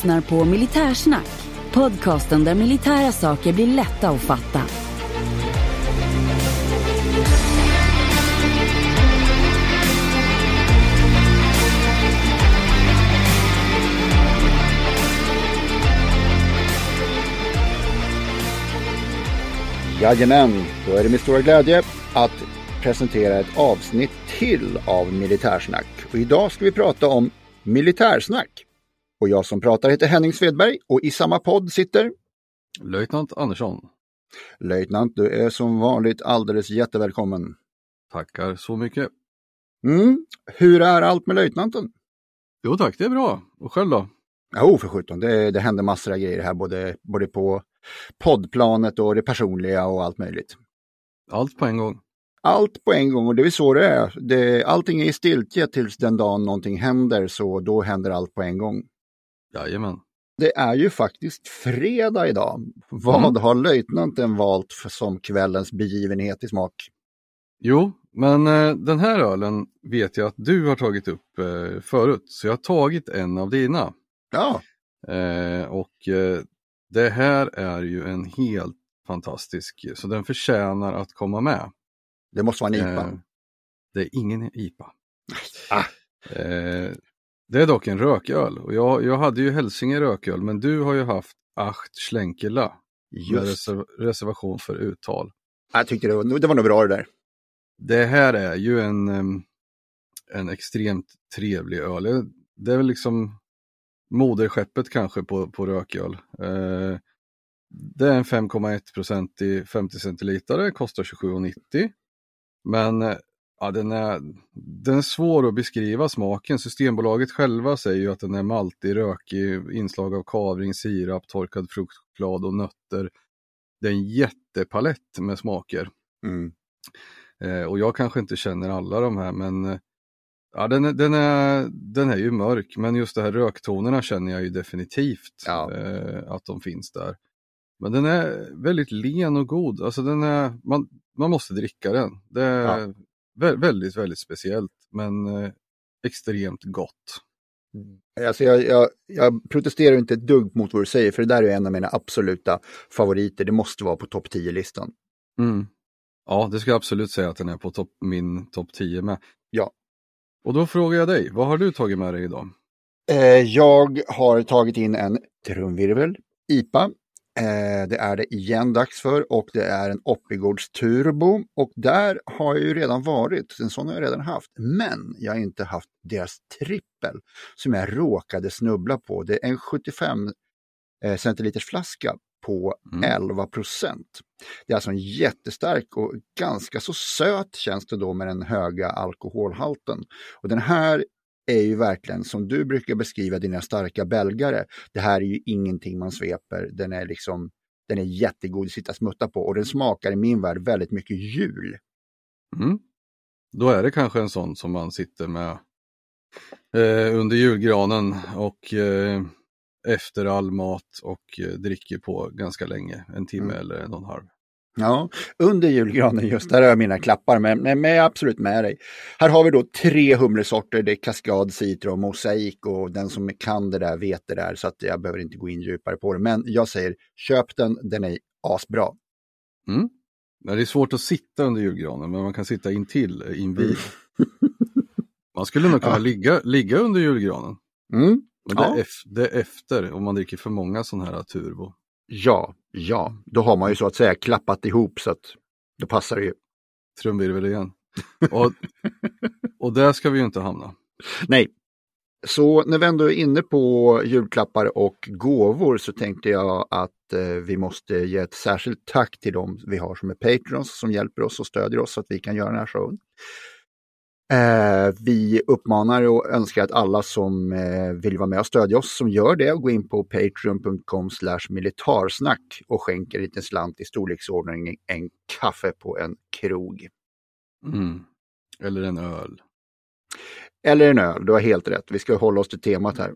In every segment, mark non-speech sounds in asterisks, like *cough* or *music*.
lyssnar på Militärsnack, podcasten där militära saker blir lätta att fatta. Jajamän, då är det med stora glädje att presentera ett avsnitt till av Militärsnack. Och idag ska vi prata om militärsnack. Och jag som pratar heter Henning Svedberg och i samma podd sitter Löjtnant Andersson. Löjtnant, du är som vanligt alldeles jättevälkommen. Tackar så mycket. Mm. Hur är allt med löjtnanten? Jo tack, det är bra. Och själv då? Jo, för sjutton, det, det händer massor av grejer här, både, både på poddplanet och det personliga och allt möjligt. Allt på en gång. Allt på en gång och det är så det är. Det, allting är i stiltje tills den dagen någonting händer, så då händer allt på en gång. Jajamän. Det är ju faktiskt fredag idag. Vad Mm. har löjtnanten valt som kvällens begivenhet i smak? Jo, men eh, den här ölen vet jag att du har tagit upp eh, förut, så jag har tagit en av dina. Ja, Eh, och eh, det här är ju en helt fantastisk, så den förtjänar att komma med. det måste vara en IPA. Eh, det är ingen IPA. Ah. Det är dock en rököl och jag, jag hade ju Hälsinge rököl men du har ju haft Acht Schlenkela med reserv reservation för uttal. Jag tyckte det var, det var nog bra det där. Det här är ju en, en extremt trevlig öl. Det är väl liksom moderskeppet kanske på, på rököl. Eh, det är en 5,1 procent i 50 centiliter, kostar 27,90. Men eh, ja, den, är, den är svår att beskriva smaken. Systembolaget själva säger ju att den är maltig, rökig, inslag av kavring, sirap, torkad fruktchoklad och nötter. Det är en jättepalett med smaker. Mm. Eh, och jag kanske inte känner alla de här men ja, den, är- den, är, den är ju mörk men just de här röktonerna känner jag ju definitivt Ja. eh, att de finns där. Men den är väldigt len och god, alltså den är, man, man måste dricka den. Det Ja. Vä- väldigt, väldigt speciellt men eh, extremt gott. Alltså jag, jag, jag protesterar inte ett dugg mot vad du säger, för det där är en av mina absoluta favoriter. Det måste vara på topp 10-listan. Mm. Ja, det ska jag absolut säga att den är på topp, min topp 10 med. Ja. Och då frågar jag dig, vad har du tagit med dig idag? Eh, jag har tagit in en trumvirvel, IPA. Eh, det är det igen dags för och det är en Oppigårds Turbo och där har jag ju redan varit, en sån har jag redan haft, men jag har inte haft deras trippel som jag råkade snubbla på. Det är en 75 eh, centiliters flaska på Mm. 11 procent. Det är alltså en jättestark och ganska så söt känns det då med den höga alkoholhalten. Och den här är ju verkligen som du brukar beskriva dina starka belgare. Det här är ju ingenting man sveper. Den är liksom den är jättegod att sitta och smutta på och den smakar i min värld väldigt mycket jul. Mm. Då är det kanske en sån som man sitter med eh, under julgranen och eh, efter all mat och eh, dricker på ganska länge, en timme Mm. eller en och en halv. Ja, under julgranen just där har jag mina klappar, men, men, jag är absolut med dig. Här har vi då tre humlesorter, det är Cascade, Citra och Mosaik och den som kan det där vet det där så att jag behöver inte gå in djupare på det. Men jag säger köp den, den är asbra. Mm. Det är svårt att sitta under julgranen, men man kan sitta intill, eh, invid. *laughs* Man skulle nog kunna Ja. ligga, ligga under julgranen. Mm. Men det, Ja. är efter, om man dricker för många sådana här turbo. Ja, ja, då har man ju så att säga klappat ihop så att då passar det ju. Trumvirvel igen. Och, och där ska vi ju inte hamna. Nej. Så när vi ändå är inne på julklappar och gåvor så tänkte jag att eh, vi måste ge ett särskilt tack till dem vi har som är Patreons som hjälper oss och stödjer oss så att vi kan göra den här showen. Eh, vi uppmanar och önskar att alla som eh, vill vara med och stödja oss som gör det gå in på patreon.com militarsnack och skänker en liten slant i storleksordning en kaffe på en krog. Mm. Eller en öl. Eller en öl, du har helt rätt. Vi ska hålla oss till temat här.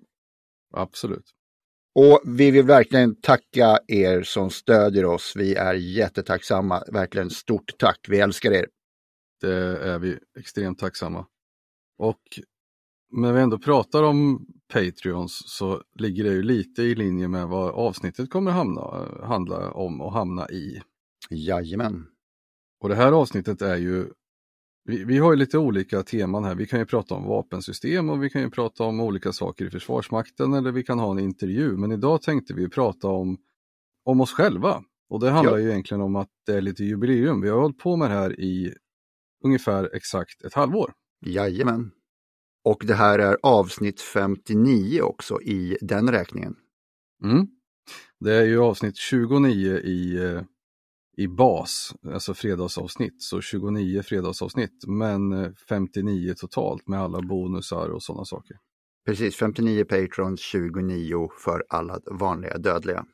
Absolut. Och vi vill verkligen tacka er som stödjer oss. Vi är jättetacksamma. Verkligen stort tack. Vi älskar er. Det är vi extremt tacksamma. Och när vi ändå pratar om Patreons så ligger det ju lite i linje med vad avsnittet kommer hamna, handla om och hamna i. Jajamän. Och det här avsnittet är ju, vi, vi har ju lite olika teman här. Vi kan ju prata om vapensystem och vi kan ju prata om olika saker i Försvarsmakten eller vi kan ha en intervju. Men idag tänkte vi prata om, om oss själva. Och det handlar Ja. ju egentligen om att det är lite jubileum. Vi har hållit på med det här i ungefär exakt ett halvår. Jajamän. Och det här är avsnitt 59 också i den räkningen. Mm. Det är ju avsnitt 29 i, eh, i bas, alltså fredagsavsnitt, så 29 fredagsavsnitt, men eh, 59 totalt med alla bonusar och sådana saker. Precis, 59 Patrons, 29 för alla vanliga dödliga.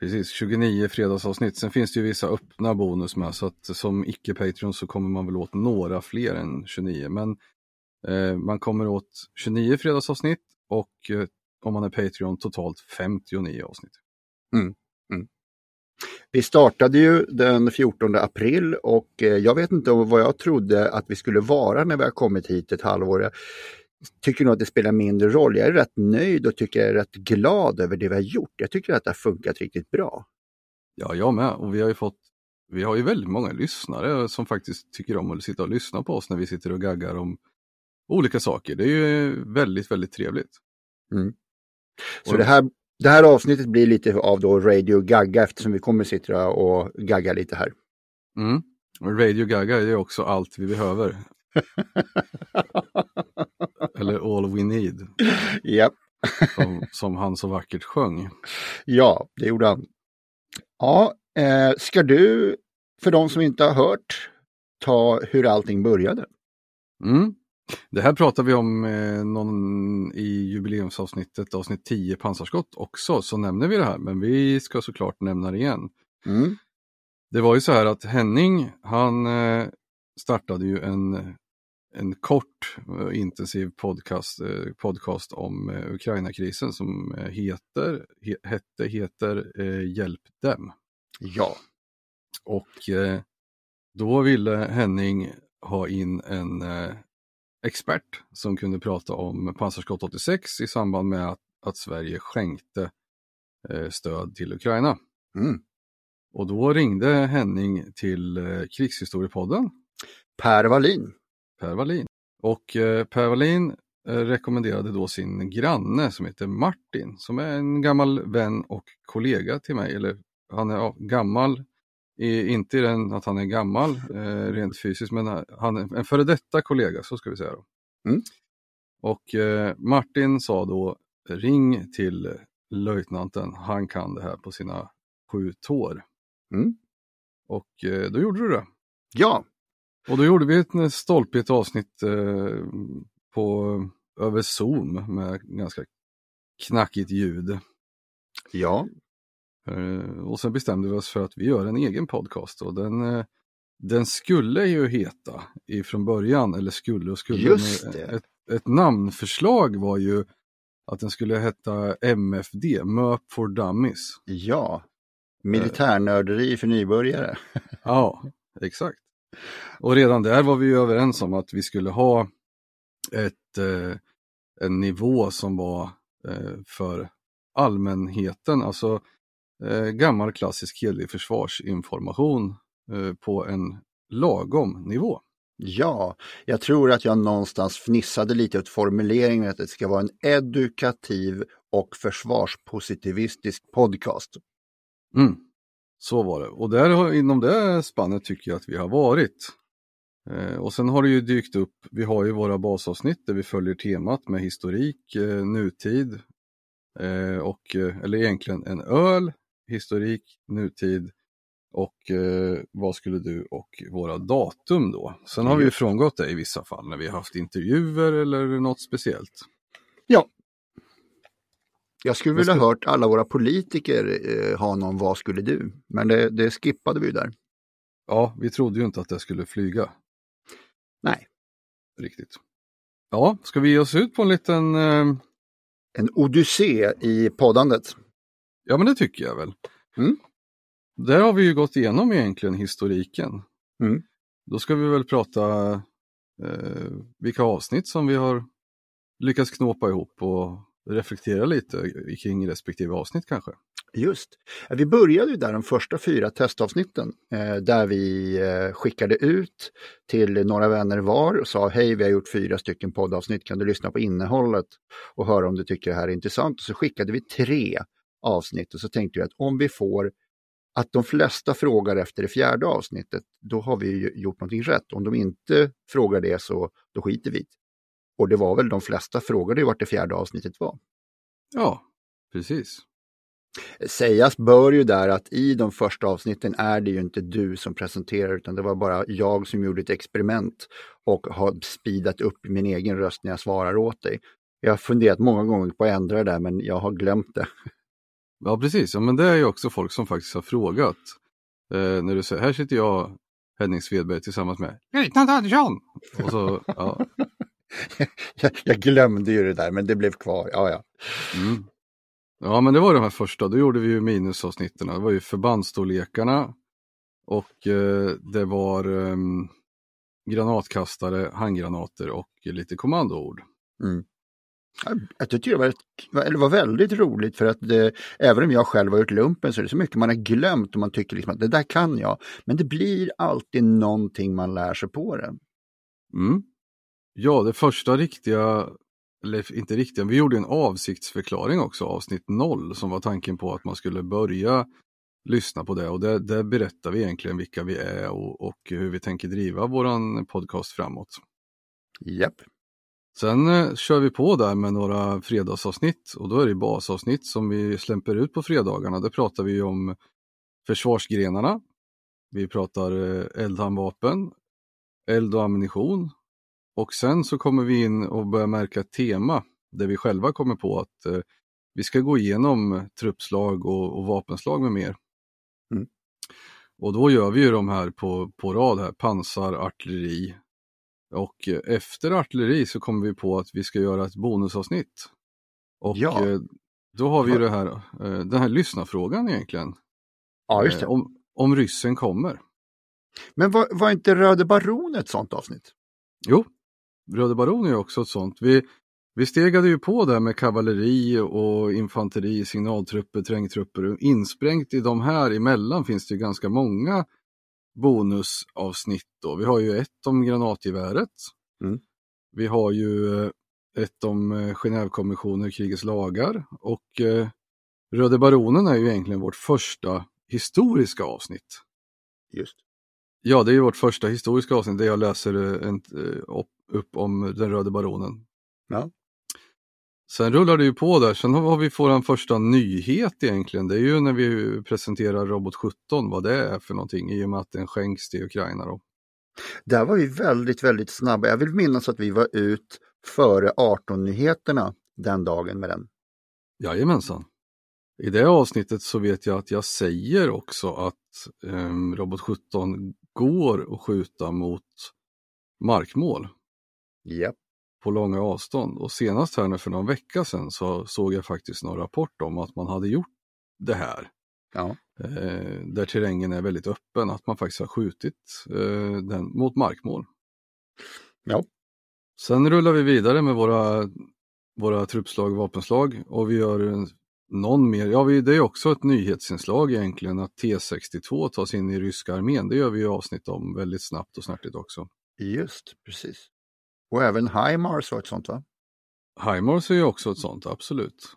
Precis, 29 fredagsavsnitt. Sen finns det ju vissa öppna bonus med, så att som icke-Patreon så kommer man väl åt några fler än 29. Men eh, man kommer åt 29 fredagsavsnitt och eh, om man är Patreon totalt 59 avsnitt. Mm, mm. Vi startade ju den 14 april och eh, jag vet inte vad jag trodde att vi skulle vara när vi har kommit hit ett halvår. Tycker nog att det spelar mindre roll. Jag är rätt nöjd och tycker jag är rätt glad över det vi har gjort. Jag tycker att det har funkat riktigt bra. Ja, jag med. Och vi har ju fått, vi har ju väldigt många lyssnare som faktiskt tycker om att sitta och lyssna på oss när vi sitter och gaggar om olika saker. Det är ju väldigt, väldigt trevligt. Så Och- det här, det här avsnittet blir lite av då Radio Gagga eftersom vi kommer sitta och gagga lite här. Mm. Radio Gaga är också allt vi behöver. *laughs* Eller all we need, ja. som, som han så vackert sjöng. ja, det gjorde han. Ja, eh, ska du, för de som inte har hört, ta hur allting började? Mm. Det här pratar vi om eh, någon, i jubileumsavsnittet, avsnitt 10, pansarskott också, så nämner vi det här, men vi ska såklart nämna det igen. Mm. Det var ju så här att Henning, han eh, startade ju en, en kort eh, intensiv podcast, eh, podcast om eh, Ukraina-krisen som heter, he, hette, heter Hjälp dem. Ja, Och då ville Henning ha in en expert som kunde prata om pansarskott 86 i samband med att, att Sverige skänkte stöd till Ukraina. mm. Och då ringde Henning till Krigshistoriepodden, Per Wallin. Per Wallin. Och eh, Per Wallin eh, rekommenderade då sin granne som heter Martin, som är en gammal vän och kollega till mig. Eller han är ja, gammal, i, inte i den att han är gammal eh, rent fysiskt, men han är en före detta kollega, så ska vi säga. Då. Mm. Och Martin sa då, ring till löjtnanten, han kan det här på sina sju tår. Mm. Och då gjorde du det. Ja, Och då gjorde vi ett stolpigt avsnitt eh, på, över Zoom med ganska knackigt ljud. ja, Eh, och sen bestämde vi oss för att vi gör en egen podcast och den, eh, den skulle ju heta ifrån början, eller skulle och skulle, Just det. Ett, ett namnförslag var ju att den skulle heta MFD, MÖP for Dummies. ja. Militärnörderi för nybörjare. Ja, exakt. Och redan där var vi överens om att vi skulle ha ett, eh, en nivå som var eh, för allmänheten, alltså eh, gammal klassisk hederlig försvarsinformation eh, på en lagom nivå. Ja, jag tror att jag någonstans fnissade lite åt formuleringen att det ska vara en edukativ och försvarspositivistisk podcast. Mm. Så var det. Och där, inom det spannet tycker jag att vi har varit. Eh, och sen har det ju dykt upp, vi har ju våra basavsnitt där vi följer temat med historik, eh, nutid eh, och, eh, eller egentligen en öl, historik, nutid och eh, vad skulle du och våra datum då. Sen har vi ju frångått det i vissa fall när vi har haft intervjuer eller något speciellt. Ja. Jag skulle vilja hört alla våra politiker eh, ha någon Vad skulle du? Men det, det skippade vi där. Ja, vi trodde ju inte att det skulle flyga Nej, riktigt. Ja, ska vi ge oss ut på en liten eh, en odyssé i poddandet. Ja, men det tycker jag väl. Mm. Där har vi ju gått igenom egentligen historiken. Mm. Då ska vi väl prata eh, vilka avsnitt som vi har lyckats knåpa ihop och reflektera lite kring respektive avsnitt kanske. Just. Vi började ju där de första fyra testavsnitten eh, där vi eh, skickade ut till några vänner var och sa hej vi har gjort fyra stycken poddavsnitt, kan du lyssna på innehållet och höra om du tycker det här är intressant? Och så skickade vi tre avsnitt och så tänkte vi att om vi får att de flesta frågar efter det fjärde avsnittet, då har vi ju gjort någonting rätt. Om de inte frågar det så då skiter vi i det. Och det var väl de flesta frågade ju vart det fjärde avsnittet var. Ja, precis. Sägas bör ju där att i de första avsnitten är det ju inte du som presenterar utan det var bara jag som gjorde ett experiment och har speedat upp min egen röst när jag svarar åt dig. Jag har funderat många gånger på att ändra det där men jag har glömt det. Ja, precis. Ja, men det är ju också folk som faktiskt har frågat. Eh, när du säger, här sitter jag, Henning Svedberg, tillsammans med Lieutenant Andersson. Och så, ja. *laughs* Jag, jag glömde ju det där men det blev kvar. Ja, ja. Mm. Ja, men det var de här första. Då gjorde vi ju minusavsnitten. Det var ju förbandsstorlekarna och eh, det var ehm, granatkastare, handgranater och lite kommandoord. Jag tyckte det var, ett, eller var väldigt roligt för att det, även om jag själv har gjort lumpen så är det så mycket man har glömt och man tycker liksom att det där kan jag. Men det blir alltid någonting man lär sig på det. Mm. Ja, det första riktiga, eller inte riktiga, vi gjorde en avsiktsförklaring också, avsnitt 0, som var tanken på att man skulle börja lyssna på det och där, där berättar vi egentligen vilka vi är och, och hur vi tänker driva våran podcast framåt. Japp. Sen eh, kör vi på där med några fredagsavsnitt och då är det basavsnitt som vi släpper ut på fredagarna. Där pratar vi om försvarsgrenarna. Vi pratar eh, eldhandvapen, eld och ammunition. Och sen så kommer vi in och börjar märka ett tema där vi själva kommer på att eh, vi ska gå igenom truppslag och, och vapenslag med mer. Mm. Och då gör vi ju de här på, på rad här, pansar, artilleri, och eh, efter artilleri så kommer vi på att vi ska göra ett bonusavsnitt. Och Ja. eh, då har vi ju det här, eh, den här lyssnarfrågan egentligen. Ja, just det. Eh, Om, om ryssen kommer. Men var, var inte Röde Baron ett sånt avsnitt? Jo, Röde Baron är ju också ett sånt. Vi, vi stegade ju på där med kavalleri och infanteri, signaltrupper, trängtrupper. Insprängt i de här emellan finns det ju ganska många bonusavsnitt. Då. Vi har ju ett om granatgeväret. Mm. Vi har ju eh, ett om eh, Genèvekonventioner, krigets lagar och eh, Röde Baronen är ju egentligen vårt första historiska avsnitt. Just. Ja, det är vårt första historiska avsnitt där jag läser en, upp, om den Röde Baronen. Ja. Sen rullar det ju på där, sen har vi vår första nyhet egentligen. Det är ju när vi presenterar Robot 17, vad det är för någonting i och med att den skänks till Ukraina. Då. Där var vi väldigt, väldigt snabba. Jag vill minnas att vi var ut före 18-nyheterna den dagen med den. Jajamensan. I det avsnittet så vet jag att jag säger också att ehm, Robot 17 går att skjuta mot markmål Japp. på långa avstånd. Och senast här nu för någon vecka sedan så såg jag faktiskt någon rapport om att man hade gjort det här. Ja. Eh, där terrängen är väldigt öppen, att man faktiskt har skjutit eh, den mot markmål. Ja. Sen rullar vi vidare med våra, våra truppslag och vapenslag och vi gör någon mer, ja vi, det är också ett nyhetsinslag egentligen att T62 tas in i ryska armén. Det gör vi ju avsnitt om väldigt snabbt och snärtigt också. Just precis. Och även HIMARS var ett sånt va? HIMARS är ju också ett sånt, absolut.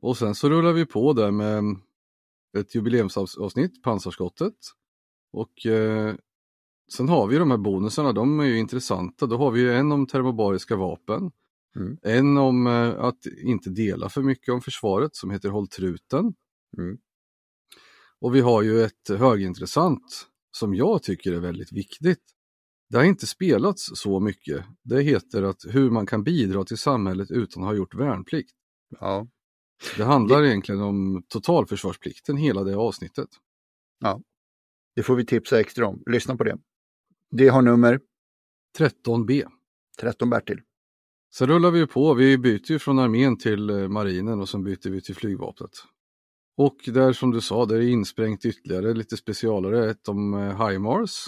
Och sen så rullar vi på där med ett jubileumsavsnitt, pansarskottet. Och eh, sen har vi de här bonusarna, de är ju intressanta. Då har vi en om termobariska vapen. Mm. En om eh, att inte dela för mycket om försvaret som heter Håll truten. Mm. Och vi har ju ett högintressant som jag tycker är väldigt viktigt. Det har inte spelats så mycket. Det heter att hur man kan bidra till samhället utan att ha gjort värnplikt. Ja. Det handlar egentligen om totalförsvarsplikten, hela det avsnittet. Det får vi tipsa extra om. Lyssna på det. Det har nummer 13b. 13 Bertil. Sen rullar vi på, vi byter ju från armén till eh, marinen och sen byter vi till flygvapnet. Och där som du sa, där är insprängt ytterligare lite specialare, ett om eh, HIMARS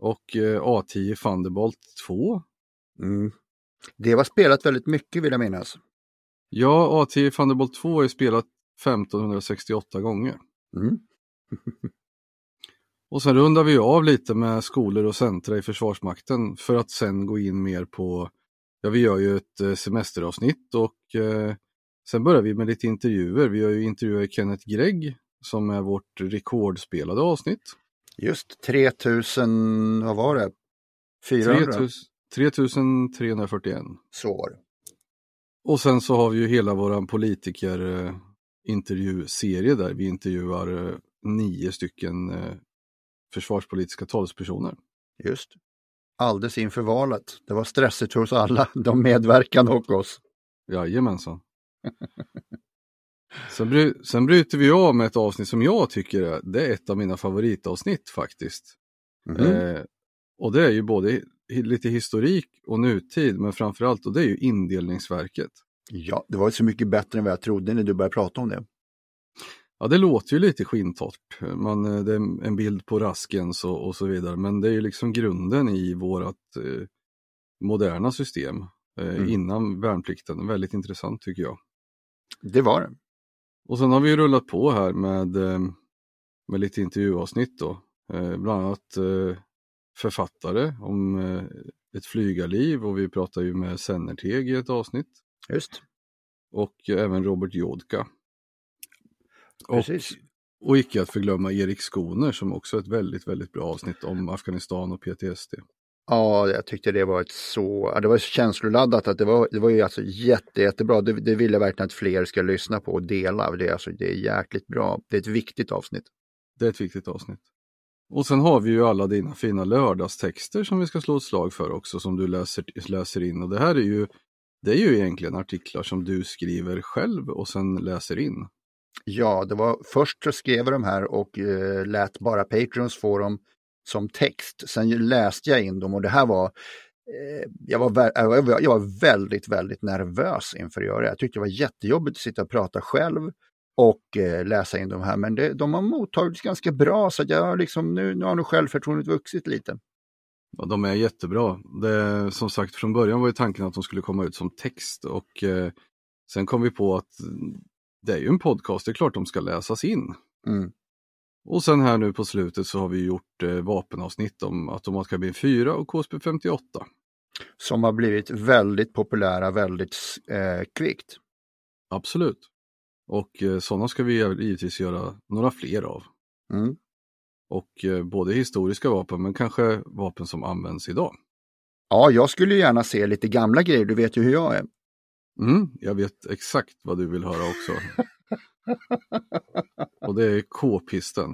och eh, A10 Thunderbolt 2. Mm. Det var spelat väldigt mycket vill jag minnas. Ja, A10 Thunderbolt 2 är spelat 1568 gånger. Mm. *laughs* Och sen rundar vi av lite med skolor och centra i Försvarsmakten för att sen gå in mer på, ja vi gör ju ett eh, semesteravsnitt och eh, sen börjar vi med lite intervjuer. Vi har ju intervjuat Kenneth Gregg som är vårt rekordspelade avsnitt. Just 3000, vad var det? 400? 3000 3341. Så var det. Och sen så har vi ju hela våran politiker eh, där vi intervjuar eh, nio stycken eh, försvarspolitiska talespersoner. Just. Alldeles inför valet. Det var stressigt hos alla, de medverkande och oss. Jajamensan. *laughs* sen, bry, sen bryter vi av med ett avsnitt som jag tycker är, det är ett av mina favoritavsnitt faktiskt. Mhm. Eh, och det är ju både lite historik och nutid, men framförallt, och det är ju indelningsverket. Ja, det var så mycket bättre än vad jag trodde när du började prata om det. Ja, det låter ju lite skintorrt. Man, eh, det är en bild på Raskens och, och så vidare, men det är ju liksom grunden i vårat eh, moderna system eh, Mm. innan värnplikten. Väldigt intressant tycker jag. Det var det. Och sen har vi rullat på här med, eh, med lite intervjuavsnitt då. Eh, bland annat eh, författare om ett flygarliv och vi pratar ju med Sennerteg i ett avsnitt. Just. Och även Robert Jodka. Och, Precis. och icke att förglömma Erik Skoner som också är ett väldigt, väldigt bra avsnitt om Afghanistan och PTSD. Ja, jag tyckte det var ett så, det var så känsloladdat att det var, det var ju alltså jätte, jättebra. Det, det vill jag verkligen att fler ska lyssna på och dela. Det är, alltså, det är jäkligt bra. Det är ett viktigt avsnitt. Det är ett viktigt avsnitt. Och sen har vi ju alla dina fina lördagstexter som vi ska slå ett slag för också som du läser, läser in. Och det här är ju, det är ju egentligen artiklar som du skriver själv och sen läser in. Ja, det var först så skrev jag de här och eh, lät bara Patreons få dem som text. Sen läste jag in dem och det här var eh, jag, var jag, var, väldigt, väldigt nervös inför att göra det. Jag tyckte det var jättejobbigt att sitta och prata själv och eh, läsa in de här. Men det, de har mottagits ganska bra så jag liksom, nu, nu har nog självförtroendet vuxit lite. Ja, de är jättebra. Det, som sagt, från början var ju tanken att de skulle komma ut som text och eh, sen kom vi på att det är ju en podcast, det är klart de ska läsas in. Mm. Och sen här nu på slutet så har vi gjort eh, vapenavsnitt om automatkarbin 4 och KSP 58. Som har blivit väldigt populära väldigt eh, kvickt. Absolut. Och eh, sådana ska vi givetvis göra några fler av. Mm. Och eh, både historiska vapen men kanske vapen som används idag. Ja, jag skulle gärna se lite gamla grejer, du vet ju hur jag är. Mm, jag vet exakt vad du vill höra också. *laughs* *laughs* och det är K-pisten.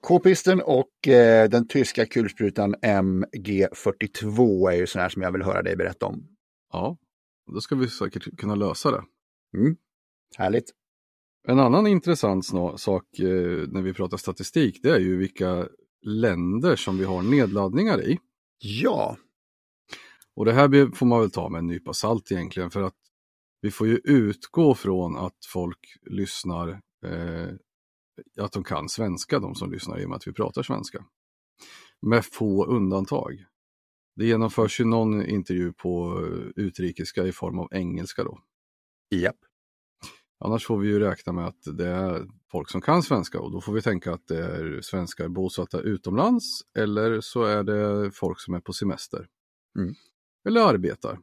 K-pisten och eh, den tyska kulsprutan MG42 är ju sådana här som jag vill höra dig berätta om. Ja, då ska vi säkert kunna lösa det. Mm. Härligt. En annan intressant sak eh, när vi pratar statistik det är ju vilka länder som vi har nedladdningar i. Ja, Och det här får man väl ta med en nypa salt egentligen för att vi får ju utgå från att folk lyssnar, eh, att de kan svenska, de som lyssnar i och med att vi pratar svenska. Med få undantag. Det genomförs ju någon intervju på eh, utrikiska i form av engelska då. japp. Annars får vi ju räkna med att det är folk som kan svenska och då får vi tänka att det är svenskar bosatta utomlands eller så är det folk som är på semester. Mm. Eller arbetar.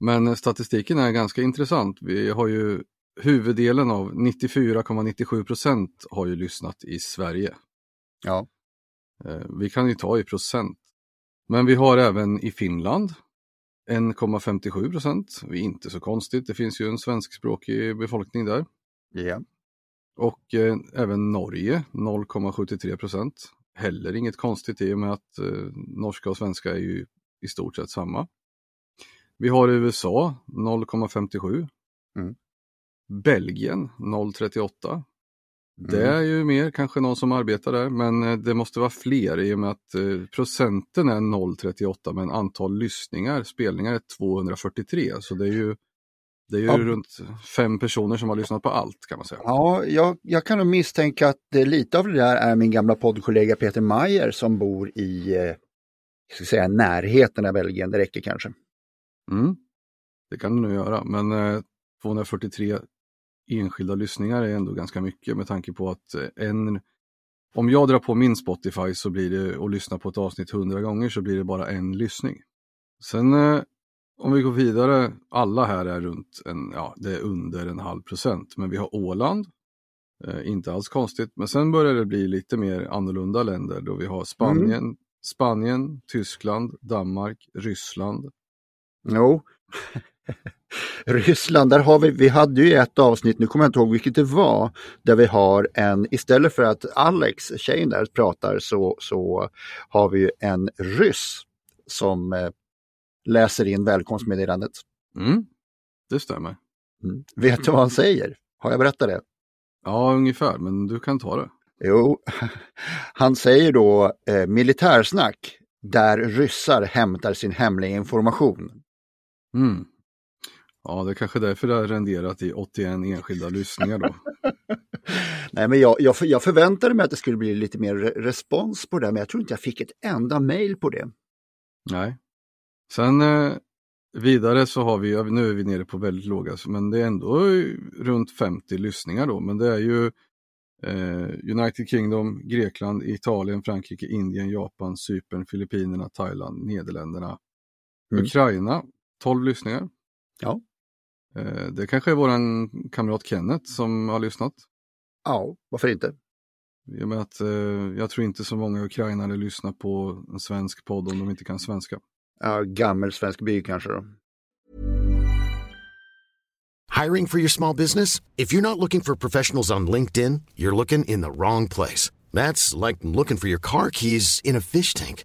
Men statistiken är ganska intressant. Vi har ju huvuddelen av 94,97 procent har ju lyssnat i Sverige. Ja. Eh, vi kan ju ta i procent. Men vi har även i Finland 1,57 procent. Det är inte så konstigt, det finns ju en svenskspråkig befolkning där. Ja. Och eh, även Norge 0,73 procent. Heller inget konstigt i och med att eh, norska och svenska är ju i stort sett samma. Vi har USA 0,57. Mm. Belgien 0,38. Det Mm. är ju mer kanske någon som arbetar där, men eh, det måste vara fler i och med att eh, procenten är 0,38 men antal lyssningar, spelningar är 243. Så det är ju, det är ju Ja. runt fem personer som har lyssnat på allt kan man säga. Ja, jag, jag kan nog misstänka att eh, lite av det där är min gamla poddkollega Peter Mayer som bor i jag ska säga, närheten av Belgien. Det räcker kanske. Mm. Det kan du nog göra, men eh, 243 enskilda lyssningar är ändå ganska mycket med tanke på att eh, en om jag drar på min Spotify så blir det och lyssnar på ett avsnitt hundra gånger så blir det bara en lyssning. Sen eh, om vi går vidare, alla här är runt en, ja det är under en halv procent, men vi har Åland, eh, inte alls konstigt, men sen börjar det bli lite mer annorlunda länder då vi har Spanien, Spanien, Tyskland, Danmark, Ryssland, Jo. *laughs* Ryssland, där har vi, vi hade ju ett avsnitt, nu kommer jag inte ihåg vilket det var, där vi har en, istället för att Alex, tjejen där, pratar så, så har vi ju en ryss som eh, läser in välkomstmeddelandet. Mm, det stämmer. Mm. Vet du vad han säger? Har jag berättat det? Ja, ungefär, men du kan ta det. Jo, *laughs* han säger då eh, militärsnack där ryssar hämtar sin hemliga information. Mm. Ja, det är kanske därför det har renderat i 81 enskilda lyssningar då. *laughs* Nej, men jag, jag, jag förväntade mig att det skulle bli lite mer re- respons på det, men jag tror inte jag fick ett enda mejl på det. Nej. Sen eh, vidare så har vi, nu är vi nere på väldigt låga, men det är ändå runt 50 lyssningar då, men det är ju eh, United Kingdom, Grekland, Italien, Frankrike, Indien, Japan, Cypern, Filippinerna, Thailand, Nederländerna, Mm. Ukraina, 12 lyssningar. Ja. Eh, det kanske är våran kamrat Kenneth som har lyssnat. Ja, varför inte? Med att eh, jag tror inte så många ukrainare lyssnar på en svensk podd om de inte kan svenska. Ja, gammel svensk by kanske då. Hiring for your small business? If you're not looking for professionals on LinkedIn, you're looking in the wrong place. That's like looking for your car keys in a fish tank.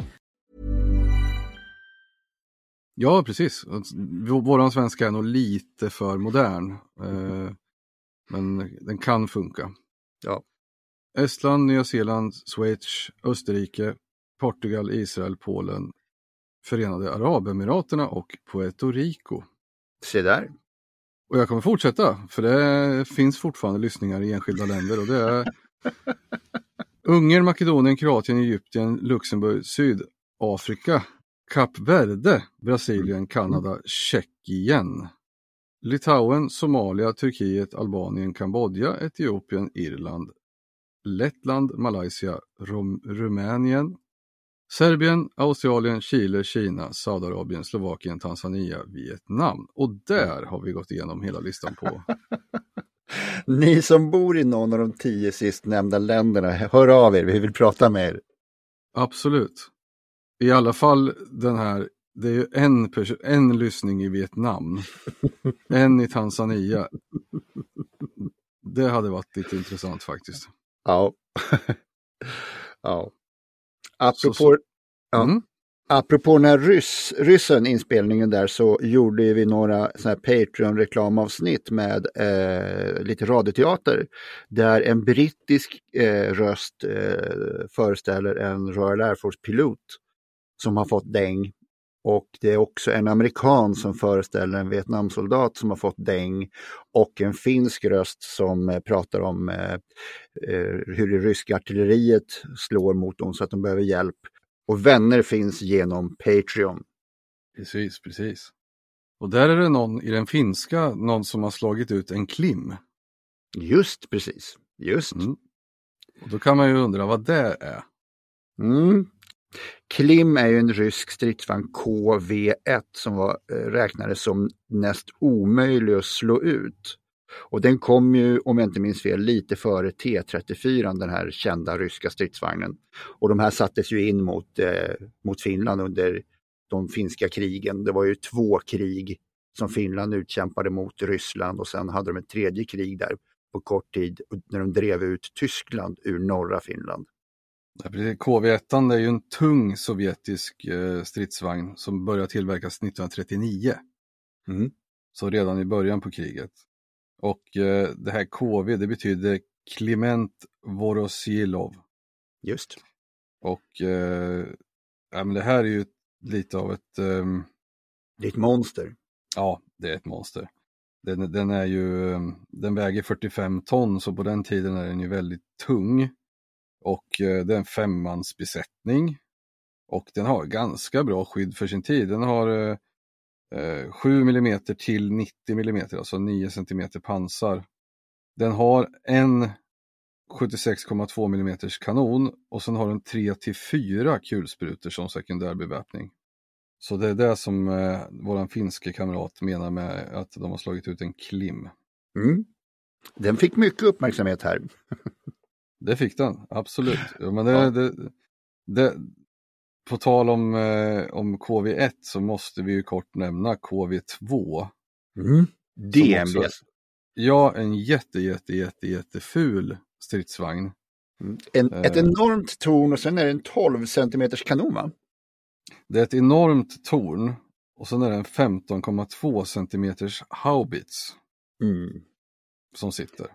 Ja, precis. Vå- Våran svenska är nog lite för modern. Eh, men den kan funka. Ja. Estland, Nya Zeeland, Schweiz, Österrike, Portugal, Israel, Polen, Förenade Arabemiraterna och Puerto Rico. Se där. Och jag kommer fortsätta, för det finns fortfarande lyssningar i enskilda länder och det är *laughs* Ungern, Makedonien, Kroatien, Egypten, Luxemburg, Sydafrika, Kap Verde, Brasilien, Kanada, Tjeckien, Litauen, Somalia, Turkiet, Albanien, Kambodja, Etiopien, Irland, Lettland, Malaysia, Rum Rumänien, Serbien, Australien, Chile, Kina, Saudiarabien, Slovakien, Tanzania, Vietnam. Och där har vi gått igenom hela listan på. *laughs* Ni som bor i någon av de tio sist nämnda länderna, hör av er, vi vill prata med er. Absolut. I alla fall den här, det är ju en, en lyssning i Vietnam, *laughs* en i Tanzania. Det hade varit lite intressant faktiskt. Ja. *laughs* ja. Så- Apropå, så- Ja. Mm. Apropå den här ryss, ryssen inspelningen där så gjorde vi några Patreon-reklamavsnitt med eh, lite radioteater där en brittisk eh, röst eh, föreställer en Royal Air Force-pilot som har fått däng. Och det är också en amerikan som föreställer en Vietnamsoldat som har fått däng och en finsk röst som eh, pratar om eh, eh, hur det ryska artilleriet slår mot dem så att de behöver hjälp. Och vänner finns genom Patreon. Precis, precis. Och där är det någon i den finska, någon som har slagit ut en klim. Just precis, just. Mm. Och då kan man ju undra vad det är. Mm. Klim är ju en rysk stridsvagn KV1 som var, eh, räknades som näst omöjlig att slå ut. Och den kom ju, om jag inte minns fel, lite före T34, den här kända ryska stridsvagnen. Och de här sattes ju in mot, eh, mot Finland under de finska krigen. Det var ju två krig som Finland utkämpade mot Ryssland och sen hade de ett tredje krig där på kort tid när de drev ut Tyskland ur norra Finland. KV1 är ju en tung sovjetisk eh, stridsvagn som började tillverkas 1939. Mm. Så redan i början på kriget. Och eh, det här KV det betyder Kliment Vorosilov. Just. Och eh, ja, men det här är ju lite av ett... Um... Det är ett monster. Ja, det är ett monster. Den, den, är ju, ehm, den väger 45 ton så på den tiden är den ju väldigt tung. Och eh, det är en femmansbesättning. Och den har ganska bra skydd för sin tid. Den har eh, eh, 7 mm till 90 mm, alltså 9 cm pansar. Den har en 76,2 mm kanon och sen har den 3 till 4 kulsprutor som sekundärbeväpning. Så det är det som eh, våran finske kamrat menar med att de har slagit ut en klim. Mm. Den fick mycket uppmärksamhet här. *laughs* det fick den, absolut. *laughs* Men det, ja. det, det, på tal om, eh, om KV1 så måste vi ju kort nämna KV2. Mm. DMB. Ja, en jätte, jätte, jätte, jätteful stridsvagn. Mm. En, ett eh. enormt torn och sen är det en 12 cm kanon va? Det är ett enormt torn och sen är det en 15,2 cm haubits. Mm. Som sitter.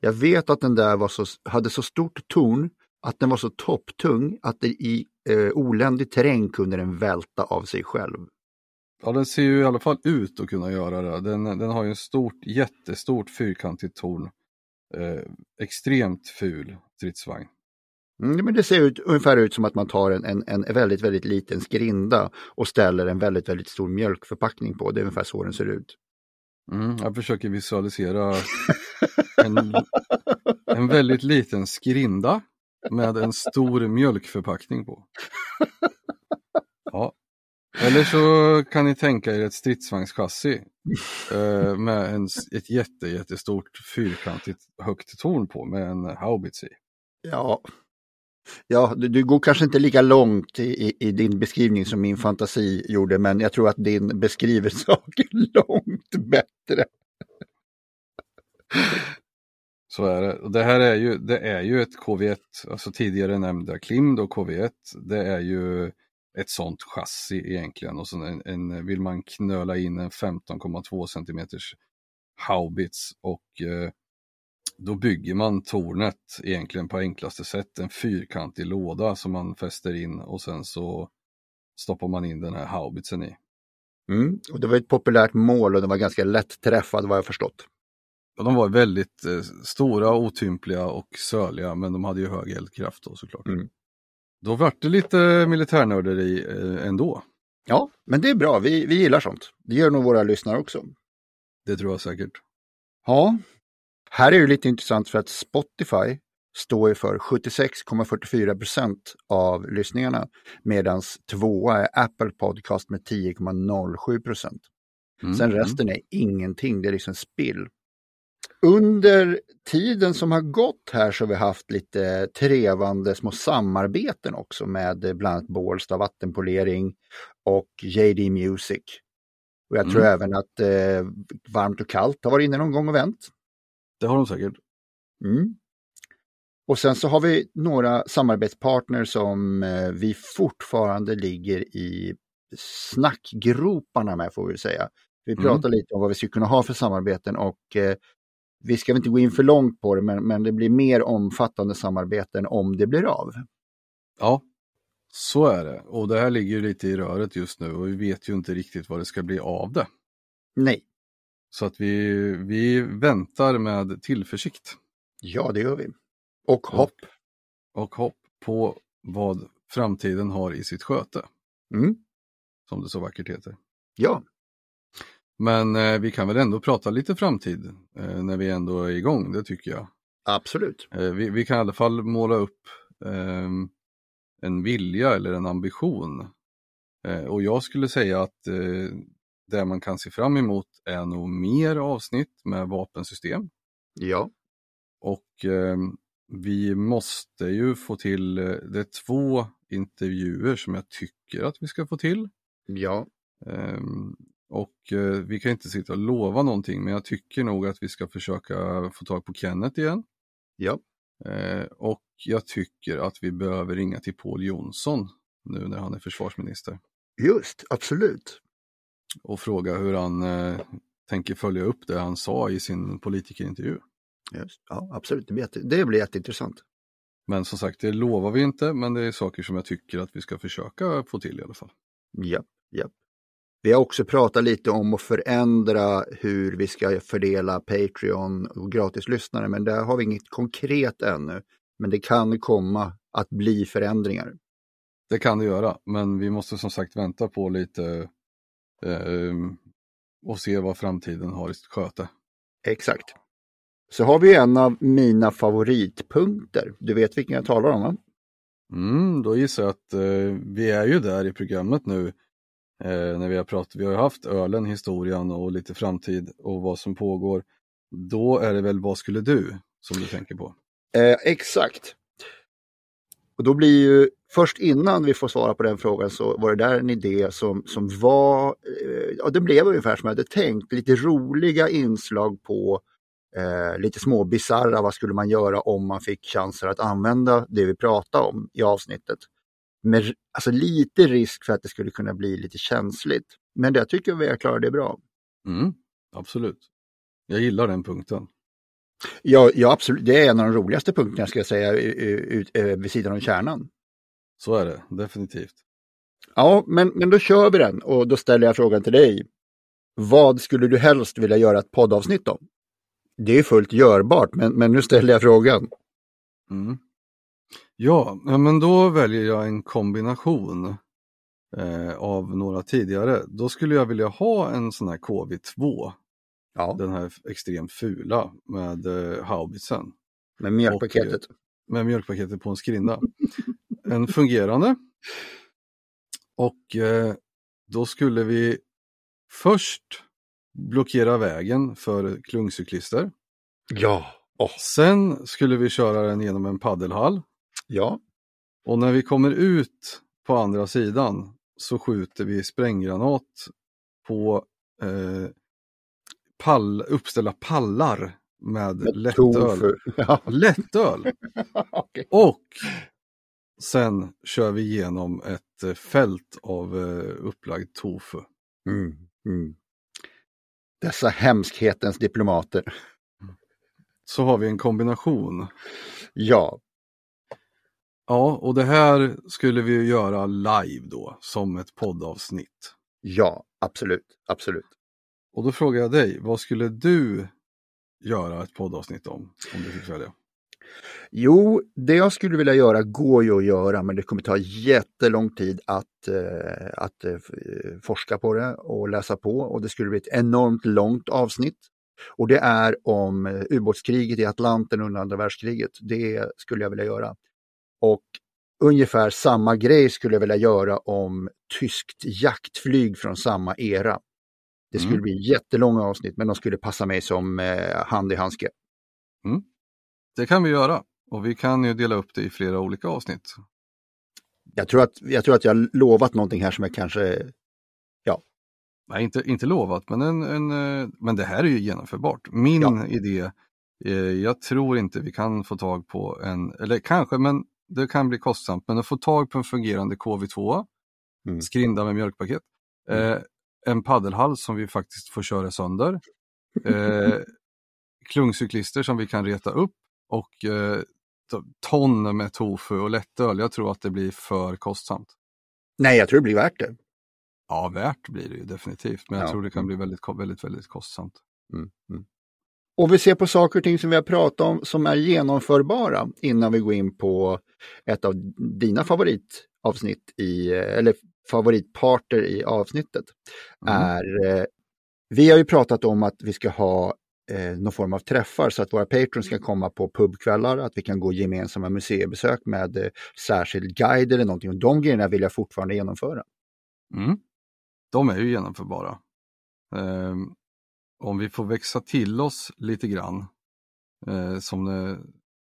Jag vet att den där var så, hade så stort torn att den var så topptung att det i eh, oländig terräng kunde den välta av sig själv. Ja, den ser ju i alla fall ut att kunna göra det. Den, den har ju en stort, jättestort fyrkantigt torn. Eh, extremt ful stridsvagn. Mm, men det ser ut, ungefär ut som att man tar en, en, en väldigt, väldigt liten skrinda och ställer en väldigt, väldigt stor mjölkförpackning på. Det är ungefär så den ser ut. Mm, jag försöker visualisera en, en väldigt liten skrinda med en stor mjölkförpackning på. Ja. Eller så kan ni tänka er ett stridsvagnschassi eh, med en, ett jätte, jättestort fyrkantigt högt torn på med en haubits i. Ja, ja du, du, går kanske inte lika långt i, i, din beskrivning som min fantasi gjorde, men jag tror att din beskriver *laughs* saker långt bättre. Så är det. Och det här är ju, det är ju ett KV1, alltså tidigare nämnda Klim då KV1, det är ju ett sånt chassi egentligen och så en, en, vill man knöla in en 15,2 cm haubits och eh, då bygger man tornet egentligen på enklaste sätt, en fyrkantig låda som man fäster in och sen så stoppar man in den här haubitsen i. Mm, och det var ett populärt mål och den var ganska lätt träffad vad jag förstått. Och de var väldigt eh, stora, otympliga och söliga men de hade ju hög eldkraft då såklart. Mm. Då vart det lite militärnörderi eh, ändå. Ja, men det är bra. Vi, vi gillar sånt. Det gör nog våra lyssnare också. Det tror jag säkert. Ja, här är det lite intressant för att Spotify står för 76,44 procent av lyssningarna medan tvåa är Apple Podcast med 10,07 procent. Mm. Sen mm. resten är ingenting, det är liksom spill. Under tiden som har gått här så har vi haft lite trevande små samarbeten också med bland annat Bålsta vattenpolering och JD Music. Och jag tror mm. även att eh, Varmt och kallt har varit inne någon gång och vänt. Det har de säkert. Mm. Och sen så har vi några samarbetspartner som eh, vi fortfarande ligger i snackgroparna med får vi säga. Vi Mm. pratar lite om vad vi skulle kunna ha för samarbeten och eh, vi ska väl inte gå in för långt på det men, men det blir mer omfattande samarbeten om det blir av. Ja, så är det. Och det här ligger lite i röret just nu och vi vet ju inte riktigt vad det ska bli av det. Nej, Så att vi, vi väntar med tillförsikt ja det gör vi. Och hopp. och hopp på vad framtiden har i sitt sköte, Mm. som det så vackert heter. Ja, Men eh, vi kan väl ändå prata lite framtid eh, när vi ändå är igång, det tycker jag. absolut. Eh, vi, vi kan i alla fall måla upp ehm, en vilja eller en ambition. Eh, och jag skulle säga att eh, det man kan se fram emot är nog mer avsnitt med vapensystem. Ja, Och ehm, vi måste ju få till, eh, det är två intervjuer som jag tycker att vi ska få till. ja, Ehm, och eh, vi kan inte sitta och lova någonting men jag tycker nog att vi ska försöka få tag på Kenneth igen. ja, Eh, och jag tycker att vi behöver ringa till Paul Jonsson nu när han är försvarsminister just, absolut. Och fråga hur han eh, tänker följa upp det han sa i sin politikerintervju. Just, ja, absolut, det blir, jätte, det blir jätteintressant. Men som sagt, det lovar vi inte, men det är saker som jag tycker att vi ska försöka få till i alla fall. Ja, ja. Vi har också pratat lite om att förändra hur vi ska fördela Patreon och gratislyssnare, men där har vi inget konkret ännu. Men det kan komma att bli förändringar. Det kan det göra, men vi måste som sagt vänta på lite och se vad framtiden har i sitt sköte. Exakt. Så har vi en av mina favoritpunkter. Du vet vilken jag talar om va? Mm, då gissar jag att eh, vi är ju där i programmet nu eh, när vi har pratat. Vi har haft ölen, historien och lite framtid och vad som pågår. Då är det väl vad skulle du som du tänker på? Eh, exakt. Och då blir ju, först innan vi får svara på den frågan så var det där en idé som, som var, eh, ja det blev ungefär som jag hade tänkt, lite roliga inslag på eh, lite små bisarra, vad skulle man göra om man fick chanser att använda det vi pratade om i avsnittet. Med alltså lite risk för att det skulle kunna bli lite känsligt. Men jag tycker vi har klarat det bra. Mm, absolut. Jag gillar den punkten. Ja, ja, absolut. Det är en av de roligaste punkterna ska jag säga ut, ut, vid sidan om kärnan. Så är det, definitivt. Ja, men, men då kör vi den och då ställer jag frågan till dig. Vad skulle du helst vilja göra ett poddavsnitt om? Det är fullt görbart, men, men nu ställer jag frågan. Mm. Ja, men då väljer jag en kombination eh, av några tidigare. Då skulle jag vilja ha en sån här KV2, Ja, den här extremt fula med eh, haubitsen. med mjölkpaketet. med mjölkpaketet på en skrinda. En fungerande. Och eh, då skulle vi först blockera vägen för klungcyklister. Ja. Oh. Sen skulle vi köra den genom en paddelhall. Ja. Och när vi kommer ut på andra sidan så skjuter vi spränggranat på eh, pall, uppställda pallar med lättöl. Tofu. *laughs* Ja. Lättöl! *laughs* Okej. Och sen kör vi igenom ett eh, fält av eh, upplagd tofu. Mm. Mm. Dessa hemskhetens diplomater. Så har vi en kombination. Ja, Ja, och det här skulle vi göra live då, som ett poddavsnitt. ja, absolut, absolut. Och då frågar jag dig, vad skulle du göra ett poddavsnitt om? Om du fick välja. Jo, det jag skulle vilja göra går ju att göra, men det kommer ta jättelång tid att, eh, att eh, forska på det och läsa på och det skulle bli ett enormt långt avsnitt. Och det är om eh, ubåtskriget i Atlanten under andra världskriget. Det skulle jag vilja göra. Och ungefär samma grej skulle jag vilja göra om tyskt jaktflyg från samma era. Det skulle Mm. bli jättelånga avsnitt, men de skulle passa mig som eh, hand i handske. Det kan vi göra. Och vi kan ju dela upp det i flera olika avsnitt. Jag tror, att, jag tror att jag har lovat någonting här som jag kanske... Nej, inte, inte lovat, men, en, en, eh, men det här är ju genomförbart. Min Ja. idé Eh, jag tror inte vi kan få tag på en, eller kanske, men det kan bli kostsamt, men att få tag på en fungerande KV2, Mm. skrinda med mjölkpaket, eh, en paddelhals som vi faktiskt får köra sönder, *laughs* eh, klungcyklister som vi kan reta upp och eh, to- ton med tofu och lättöl. Jag tror att det blir för kostsamt. Nej, jag tror det blir värt det. Ja, värt blir det ju definitivt, men jag Ja. tror det kan bli väldigt, väldigt, väldigt kostsamt. Mm. Mm. Och vi ser på saker och ting som vi har pratat om som är genomförbara innan vi går in på ett av dina favoritavsnitt i, eller favoritparter i avsnittet. Mm. Är, eh, vi har ju pratat om att vi ska ha eh, någon form av träffar så att våra patrons ska komma på pubkvällar, att vi kan gå gemensamma museibesök med eh, särskild guide eller någonting. Och de grejerna vill jag fortfarande genomföra. Mm. De är ju genomförbara. Ehm, om vi får växa till oss lite grann eh, som det,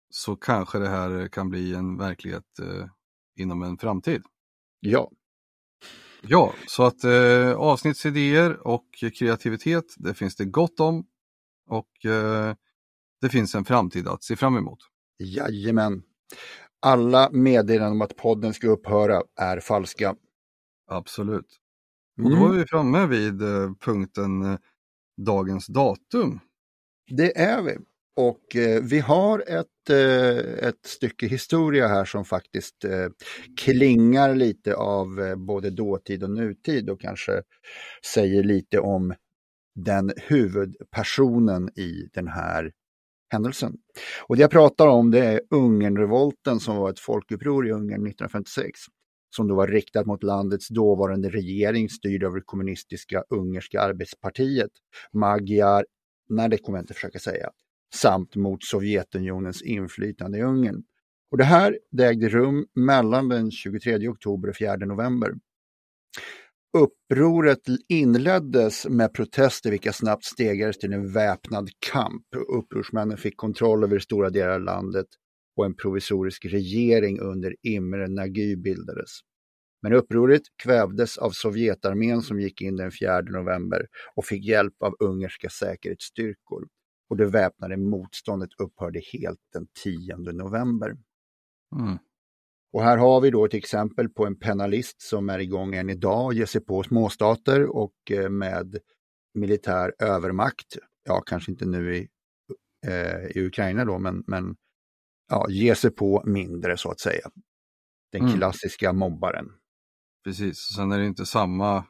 så kanske det här kan bli en verklighet eh, inom en framtid. Ja, Ja, så att eh, avsnittsidéer och kreativitet, det finns det gott om och eh, det finns en framtid att se fram emot. jajamän. Alla meddelanden om att podden ska upphöra är falska. Absolut. Och då är Mm, vi framme vid eh, punkten eh, dagens datum. det är vi. Och eh, vi har ett, eh, ett stycke historia här som faktiskt eh, klingar lite av eh, både dåtid och nutid och kanske säger lite om den huvudpersonen i den här händelsen. Och det jag pratar om det är Ungernrevolten som var ett folkuppror i Ungern 1956 som då var riktat mot landets dåvarande regering styrd av det kommunistiska ungerska arbetspartiet, Magyar, nej det kommer jag inte försöka säga, samt mot Sovjetunionens inflytande i Ungern. Och det här det ägde rum mellan den 23 oktober och 4 november. Upproret inleddes med protester vilka snabbt stegades till en väpnad kamp. Upprorsmännen fick kontroll över stora delar av landet och en provisorisk regering under Imre Nagy bildades. Men upproret kvävdes av Sovjetarmén som gick in den 4 november och fick hjälp av ungerska säkerhetsstyrkor. Och det väpnade motståndet upphörde helt den 10 november. Mm. Och här har vi då ett exempel på en penalist som är igång än idag och ger sig på småstater och eh, med militär övermakt. Ja, kanske inte nu i, eh, i Ukraina då, men, men ja, ger sig på mindre så att säga. Den Mm. klassiska mobbaren. Precis, sen är det inte samma,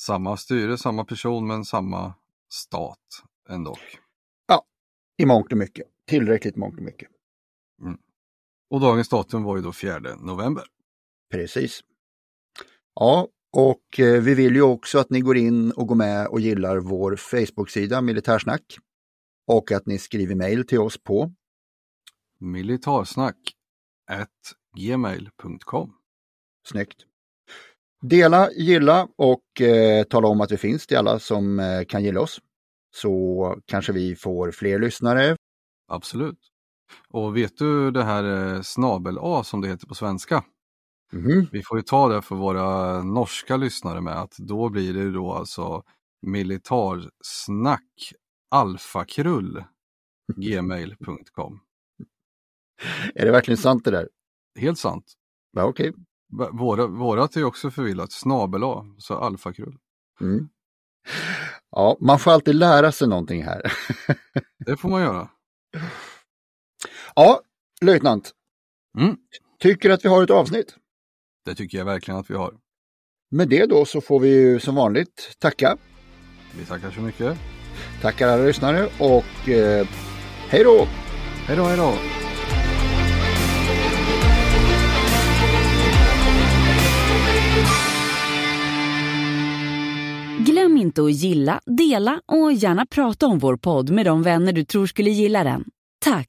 samma styre, samma person men samma stat ändå. I mångt och mycket. Tillräckligt mångt och mycket. Och dagens datum var ju då 4 november. Precis. Ja, och eh, vi vill ju också att ni går in och går med och gillar vår Facebook-sida Militärsnack. Och att ni skriver mejl till oss på Militarsnack gmail.com. Snyggt. Dela, gilla och eh, tala om att vi finns till alla som eh, kan gilla oss. Så kanske vi får fler lyssnare. Absolut. Och vet du det här eh, snabel A som det heter på svenska? Mhm. Vi får ju ta det för våra norska lyssnare med att då blir det då alltså militarsnack alfakrull gmail.com. *laughs* Är det verkligen sant det där? Helt sant. Ja, Okej. Våra, vårat är också förvillat, snabel A, så alfakrull. Mm. Ja, man får alltid lära sig någonting här. *laughs* Det får man göra. Ja, löjtnant. Mm. Tycker att vi har ett avsnitt. Det tycker jag verkligen att vi har. Med det då så får vi ju som vanligt tacka. Vi tackar så mycket. Tackar alla lyssnare och eh, hej då! Hej då, hej då! Glöm inte att gilla, dela och gärna prata om vår podd med de vänner du tror skulle gilla den. Tack!